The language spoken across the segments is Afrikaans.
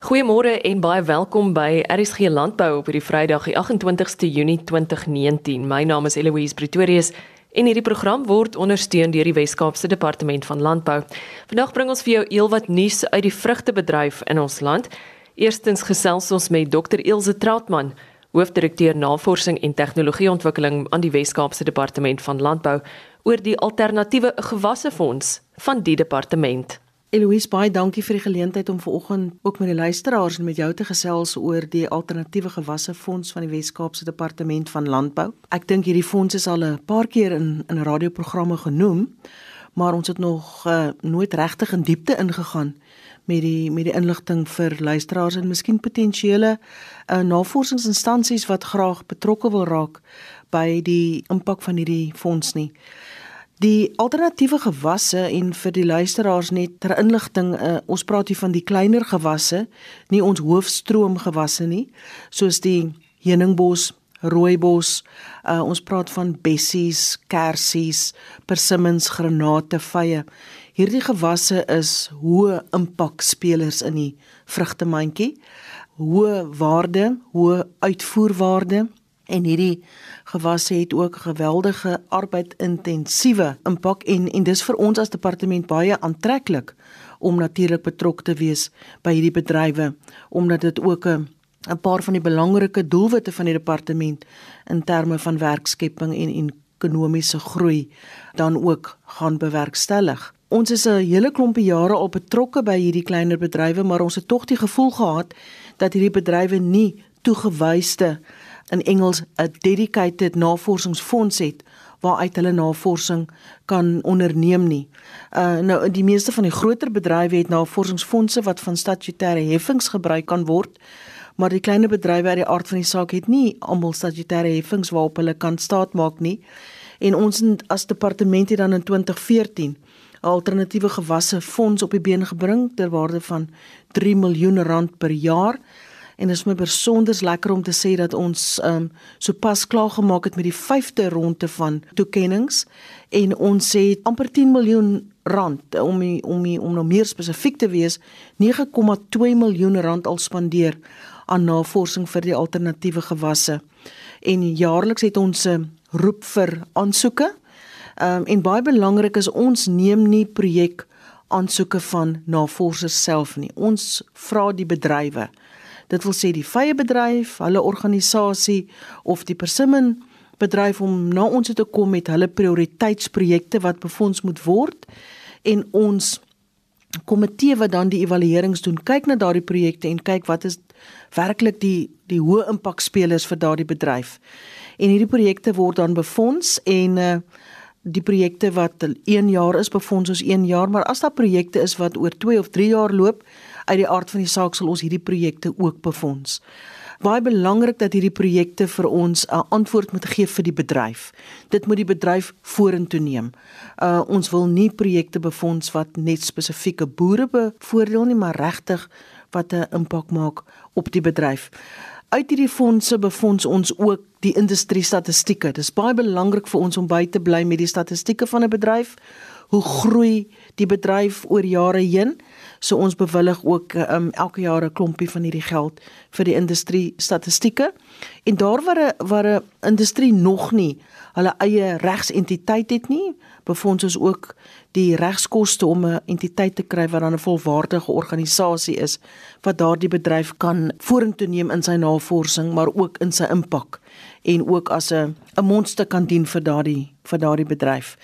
Goeiemôre en baie welkom by RSG Landbou op hierdie Vrydag, die 28ste Junie 2019. My naam is Eloise Pretorius en hierdie program word ondersteun deur die Wes-Kaapse Departement van Landbou. Vandag bring ons vir jou heelwat nuus uit die vrugtebedryf in ons land. Eerstens gesels ons met Dr. Ilse Trautmann, hoofdirekteur Navorsing en Tegnologieontwikkeling aan die Wes-Kaapse Departement van Landbou oor die alternatiewe gewassefonds van die departement. Eloise, baie dankie vir die geleentheid om vanoggend ook met die luisteraars en met jou te gesels oor die alternatiewe gewassefonds van die Wes-Kaapse Departement van Landbou. Ek dink hierdie fonds is al 'n paar keer in in radioprogramme genoem, maar ons het nog uh, nooit regtig in diepte ingegaan met die met die inligting vir luisteraars en miskien potensiële uh, navorsingsinstansies wat graag betrokke wil raak by die impak van hierdie fonds nie. Die alternatiewe gewasse en vir die luisteraars net ter inligting, uh, ons praat hier van die kleiner gewasse, nie ons hoofstroom gewasse nie, soos die heuningbos, rooibos, uh, ons praat van bessies, kersies, persimmons, granate, vye. Hierdie gewasse is hoë impak spelers in die vrugtemandjie. Hoë waarde, hoë uitvoerwaarde en hierdie gewasse het ook geweldige arbeidintensiewe impak en en dis vir ons as departement baie aantreklik om natuurlik betrokke te wees by hierdie bedrywe omdat dit ook 'n 'n paar van die belangrike doelwitte van die departement in terme van werkskepping en en ekonomiese groei dan ook gaan bewerkstellig. Ons is 'n hele klompie jare al betrokke by hierdie kleiner bedrywe, maar ons het tog die gevoel gehad dat hierdie bedrywe nie toegewyde in Engels 'n dedicated navorsingsfonds het waaruit hulle navorsing kan onderneem nie. Uh nou die meeste van die groter bedrywe het navorsingsfondse wat van statutêre heffings gebruik kan word, maar die kleiner bedrywe uit die aard van die saak het nie almal statutêre heffings waarop hulle kan staatmaak nie. En ons as departement het dan in 2014 'n alternatiewe gewasse fonds op die been gebring ter waarde van 3 miljoen rand per jaar en dit is my besonder lekker om te sê dat ons um sopas klaar gemaak het met die 5de ronde van toekenninge en ons het amper 10 miljoen rand om die, om die, om nou meer spesifiek te wees 9,2 miljoen rand al spandeer aan navorsing vir die alternatiewe gewasse. En jaarliks het ons 'n roep vir aansoeke. Um, en baie belangrik is ons neem nie projek aansoeke van navorsers self nie. Ons vra die bedrywe Dit wil sê die vye bedryf, hulle organisasie of die persimmon bedryf om na ons te kom met hulle prioriteitsprojekte wat befonds moet word en ons komitee wat dan die evaluerings doen, kyk na daardie projekte en kyk wat is werklik die die hoë impak spelers vir daardie bedryf. En hierdie projekte word dan befonds en uh die projekte wat 1 jaar is befonds ons 1 jaar, maar as daar projekte is wat oor 2 of 3 jaar loop, uit die aard van die saak sal ons hierdie projekte ook befonds. Baie belangrik dat hierdie projekte vir ons 'n antwoord moet gee vir die bedryf. Dit moet die bedryf vorentoe neem. Uh ons wil nie projekte befonds wat net spesifieke boere bevoordeel nie, maar regtig wat 'n impak maak op die bedryf. Uit hierdie fondse befonds ons ook die industrie statistieke. Dit is baie belangrik vir ons om by te bly met die statistieke van 'n bedryf. Hoe groei die bedryf oor jare heen? So ons bewillig ook um, elke jaar 'n klompie van hierdie geld vir die industrie statistieke. En daar waar 'n waar 'n industrie nog nie hulle eie regsentiteit het nie, befonds ons ook die regskoste om 'n entiteit te kry wat dan 'n volwaardige organisasie is wat daardie bedryf kan vorentoe neem in sy navorsing, maar ook in sy impak en ook as 'n 'n monster kan dien vir daardie vir daardie bedryf.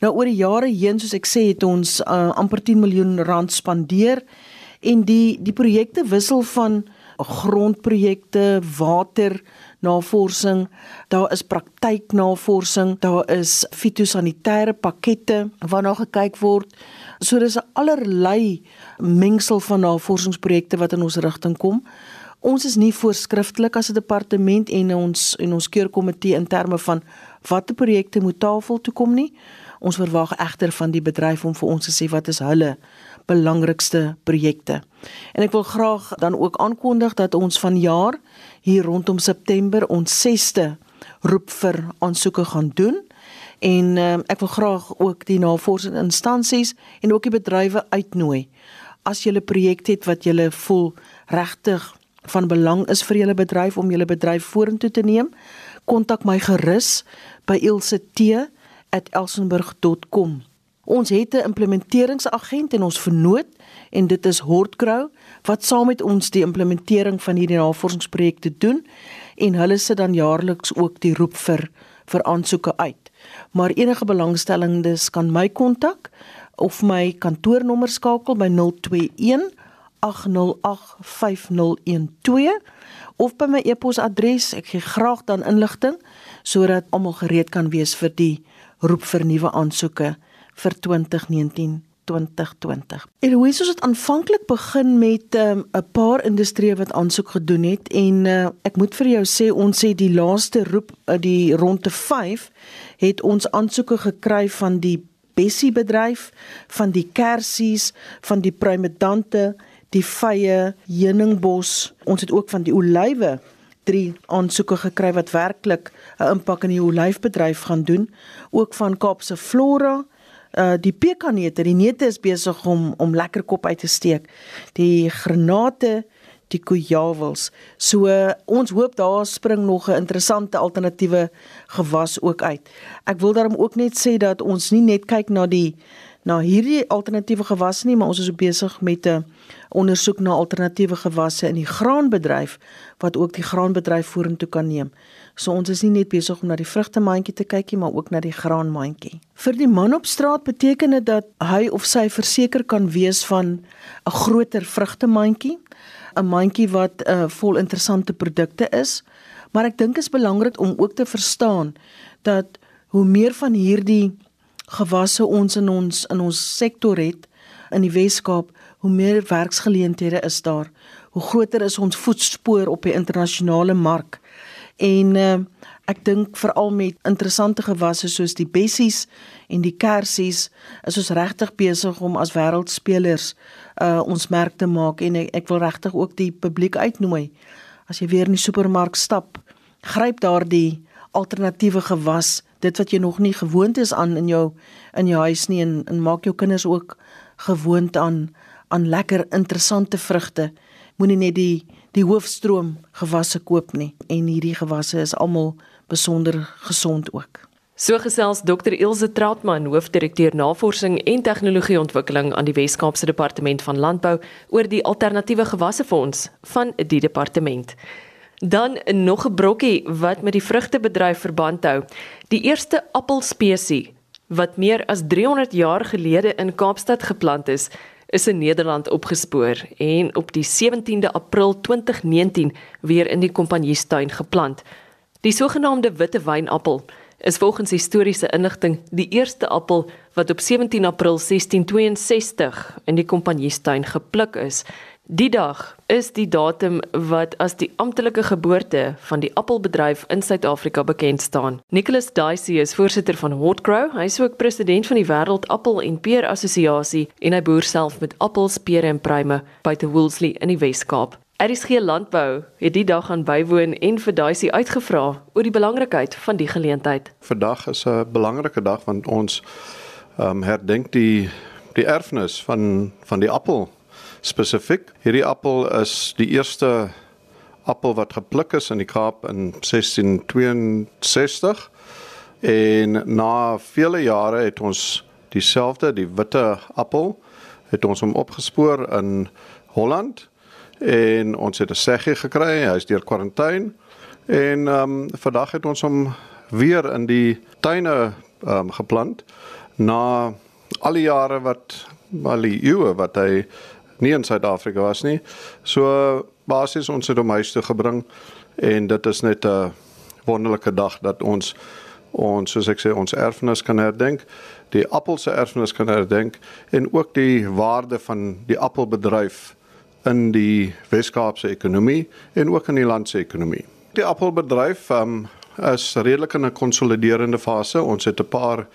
Nou oor die jare heen soos ek sê het ons uh, amper 10 miljoen rand spandeer en die die projekte wissel van grondprojekte, water navorsing, daar is praktyknavorsing, daar is fitosanitêre pakkette waarna gekyk word. So dis 'n allerlei mengsel van navorsingsprojekte wat in ons rigting kom. Ons is nie voorskrifklik as 'n departement en ons en ons keurkomitee in terme van watter projekte moet tafel toe kom nie. Ons verwag egter van die bedryf om vir ons te sê wat is hulle belangrikste projekte. En ek wil graag dan ook aankondig dat ons vanjaar hier rondom September ons 6ste roep vir aansoeke gaan doen en uh, ek wil graag ook die navorsende instansies en ook die bedrywe uitnooi. As jy 'n projek het wat jy voel regtig van belang is vir julle bedryf om julle bedryf vorentoe te neem, kontak my gerus by ilse@elsenburg.com. Ons het 'n implementeringsagent en ons vernoot en dit is Hortcrow wat saam met ons die implementering van hierdie navorsingsprojekte doen en hulle sit dan jaarliks ook die roep vir vir aansoeke uit. Maar enige belangstellendes kan my kontak of my kantoornommer skakel by 021 808 5012 of by my e-posadres. Ek gee graag dan inligting sodat almal gereed kan wees vir die roep vir nuwe aansoeke vir 2019 2020. En hoe is het aanvanklik begin met 'n um, paar industrieë wat aansoek gedoen het en uh, ek moet vir jou sê ons het die laaste roep uh, die ronde 5 het ons aansoeke gekry van die Bessie bedryf, van die Kersies, van die Primedante, die Vye, Heuningbos. Ons het ook van die Olywe drie aansoeke gekry wat werklik 'n impak in die olyfbedryf gaan doen, ook van Kaapse Flora uh die pekanneute, die neute is besig om om lekker kop uit te steek. Die granate, die kojawels. So uh, ons hoop daar spring nog 'n interessante alternatiewe gewas ook uit. Ek wil daarom ook net sê dat ons nie net kyk na die na hierdie alternatiewe gewasse nie, maar ons is besig met 'n ondersoek na alternatiewe gewasse in die graanbedryf wat ook die graanbedryf vorentoe kan neem. So ons is nie net besig om na die vrugtemandjie te kyk nie, maar ook na die graanmandjie. Vir die man op straat beteken dit dat hy of sy verseker kan wees van 'n groter vrugtemandjie, 'n mandjie wat uh, vol interessante produkte is. Maar ek dink is belangrik om ook te verstaan dat hoe meer van hierdie gewasse ons in ons in ons sektor het in die Weskaap, hoe meer werksgeleenthede is daar, hoe groter is ons voetspoor op die internasionale mark. En uh, ek dink veral met interessante gewasse soos die bessies en die kersies is ons regtig besig om as wêreldspelers uh, ons merk te maak en ek, ek wil regtig ook die publiek uitnooi. As jy weer in die supermark stap, gryp daardie alternatiewe gewas, dit wat jy nog nie gewoond is aan in jou in jou huis nie en, en maak jou kinders ook gewoond aan aan lekker interessante vrugte. Moenie net die die hoofstroom gewasse koop nie en hierdie gewasse is almal besonder gesond ook. So gesels Dr Ilse Trautmann, hoofdirekteur Navorsing en Tegnologieontwikkeling aan die Wes-Kaapse Departement van Landbou oor die alternatiewe gewassefonds van die departement. Dan nog 'n brokkie wat met die vrugtebedryf verband hou. Die eerste appelspesie wat meer as 300 jaar gelede in Kaapstad geplant is, is in Nederland opgespoor en op die 17de April 2019 weer in die kompanjiestuin geplant. Die sogenaamde witte wynappel is volgens historiese inligting die eerste appel wat op 17 April 1662 in die kompanjiestuin gepluk is. Die dag is die datum wat as die amptelike geboorte van die appelbedryf in Suid-Afrika bekend staan. Nicholas Dicey is voorsitter van Hotgrow. Hy is ook president van die Wêreld Appel en Peer Assosiasie en hy boer self met appels, pere en pruime by te Woolsley in die Wes-Kaap. RSG Landbou het die dag aan bywoon en vir Dicey uitgevra oor die belangrikheid van die geleentheid. Vandag is 'n belangrike dag want ons ehm um, herdenk die die erfenis van van die appel spesifiek. Hierdie appel is die eerste appel wat gepluk is in die Kaap in 1662 en na vele jare het ons dieselfde die witte appel het ons hom opgespoor in Holland. En ons het 'n seggie gekry hy is deur kwarantyne en ehm um, vandag het ons hom weer in die tuine ehm um, geplant. Na al die jare wat al die eeue wat hy nie in Suid-Afrika was nie. So basies ons het hom huis toe gebring en dit is net 'n wonderlike dag dat ons ons soos ek sê ons erfenis kan herdenk, die appel se erfenis kan herdenk en ook die waarde van die appelbedryf in die Wes-Kaapse ekonomie en ook in die land se ekonomie. Die appelbedryf um, is redelik in 'n konsoliderende fase. Ons het 'n paar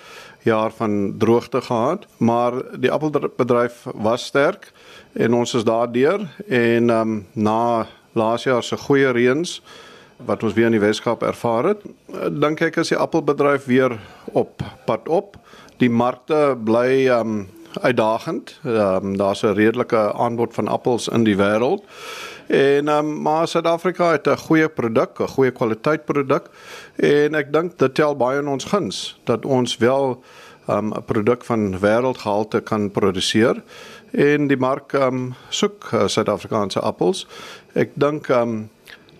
jaar van droogte gehad, maar die appelbedryf was sterk en ons is daardeur en ehm um, na laas jaar se goeie reëns wat ons weer in die Weskaap ervaar het, dink ek is die appelbedryf weer op pad op. Die markte bly ehm um, uitdagend. Ehm um, daar's 'n redelike aanbod van appels in die wêreld En um, maar Suid-Afrika het 'n goeie produk, 'n goeie kwaliteit produk en ek dink dit tel baie in ons guns dat ons wel um, 'n um, produk van wêreldgehalte kan produseer en die mark um, soek uh, Suid-Afrikaanse appels. Ek dink um,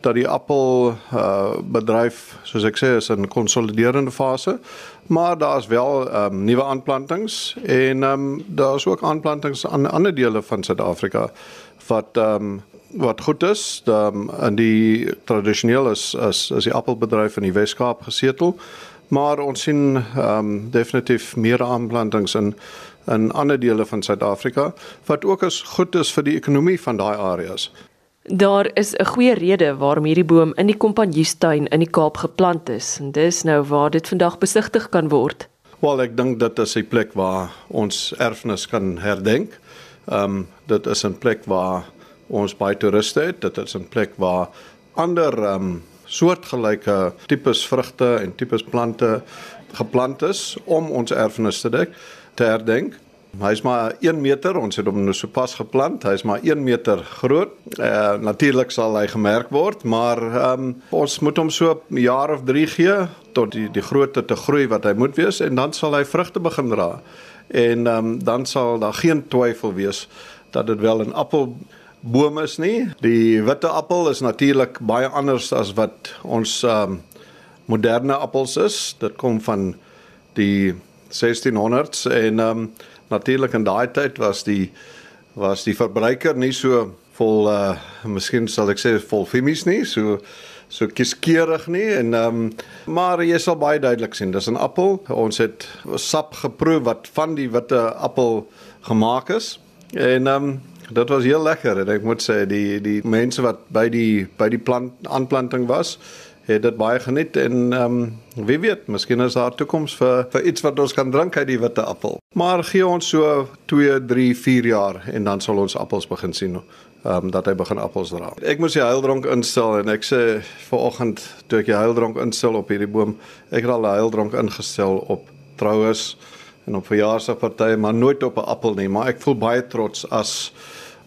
dat die appel uh, bedryf soos ek sê is in konsoliderende fase maar daar's wel um, nuwe aanplantings en um, daar's ook aanplantings aan ander dele van Suid-Afrika wat um, wat goed is. Um, in die tradisioneel is is is die appelbedryf in die Wes-Kaap gesetel, maar ons sien um, definitief meer aanplantings in in ander dele van Suid-Afrika wat ook as goed is vir die ekonomie van daai areas. Daar is 'n goeie rede waarom hierdie boom in die Kompanjiestuin in die Kaap geplant is en dis nou waar dit vandag besigtig kan word. Wel, ek dink dit is 'n plek waar ons erfenis kan herdenk. Ehm um, dit is 'n plek waar ons baie toeriste het. Dit is 'n plek waar ander um, soortgelyke tipes vrugte en tipes plante geplant is om ons erfenis te dek, te herdenk. Hy's maar 1 meter, ons het hom nou sopas geplant. Hy's maar 1 meter groot. Eh uh, natuurlik sal hy gemerk word, maar ehm um, ons moet hom so 'n jaar of 3 gee tot die die grootte te groei wat hy moet wees en dan sal hy vrugte begin dra. En ehm um, dan sal daar geen twyfel wees dat dit wel 'n appelboom is nie. Die witte appel is natuurlik baie anders as wat ons um, moderne appels is. Dit kom van die 1600s en um, natuurlik in daai tyd was die was die verbruiker nie so vol uh miskien sal ek sê vol femies nie so so kieskeurig nie en ehm um, maar jy sal baie duidelik sien dis 'n appel ons het sap geproe wat van die witte appel gemaak is en ehm um, dit was heel lekker en ek moet sê die die mense wat by die by die plant aanplanting was het dit baie geniet en ehm um, wie weet, miskien is daar toekoms vir vir iets wat ons kan drink uit die witte appel. Maar gee ons so 2, 3, 4 jaar en dan sal ons appels begin sien. Ehm um, dat hy begin appels dra. Ek moes die heildronk instel en ek sê vanoggend toe ek die heildronk instel op hierdie boom, ek het al die heildronk ingestel op troues en op verjaarsdagpartye, maar nooit op 'n appel nie, maar ek voel baie trots as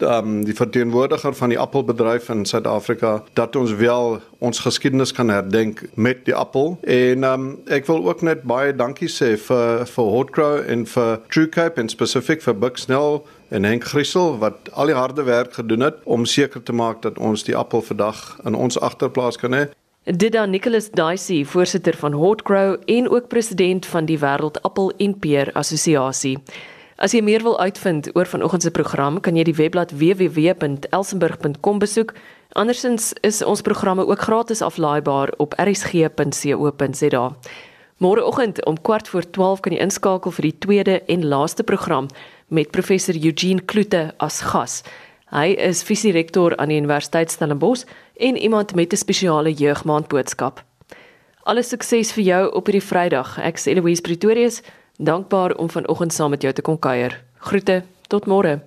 um, die verteenwoordiger van die appelbedryf in Suid-Afrika dat ons wel ons geskiedenis kan herdenk met die appel. En um, ek wil ook net baie dankie sê vir vir Hotcrow en vir True Cape en spesifiek vir Bucksnell en Henk Griesel wat al die harde werk gedoen het om seker te maak dat ons die appel vandag in ons agterplaas kan hê. Dit dan Nicholas Dicey, voorsitter van Hotcrow en ook president van die Wêreld Appel en Peer Assosiasie. As jy meer wil uitvind oor vanoggend se program, kan jy die webblad www.elsenburg.com besoek. Andersins is ons programme ook gratis aflaaibaar op rsg.co.za. Môreoggend om kwart voor 12 kan jy inskakel vir die tweede en laaste program met professor Eugene Kloete as gas. Hy is visierektor aan die Universiteit Stellenbosch en iemand met 'n spesiale jeugmaand boodskap. Alle sukses vir jou op hierdie Vrydag. Ek is Eloise Pretorius. Dankbaar om vanoggend saam met jou te kon kuier. Groete, tot môre.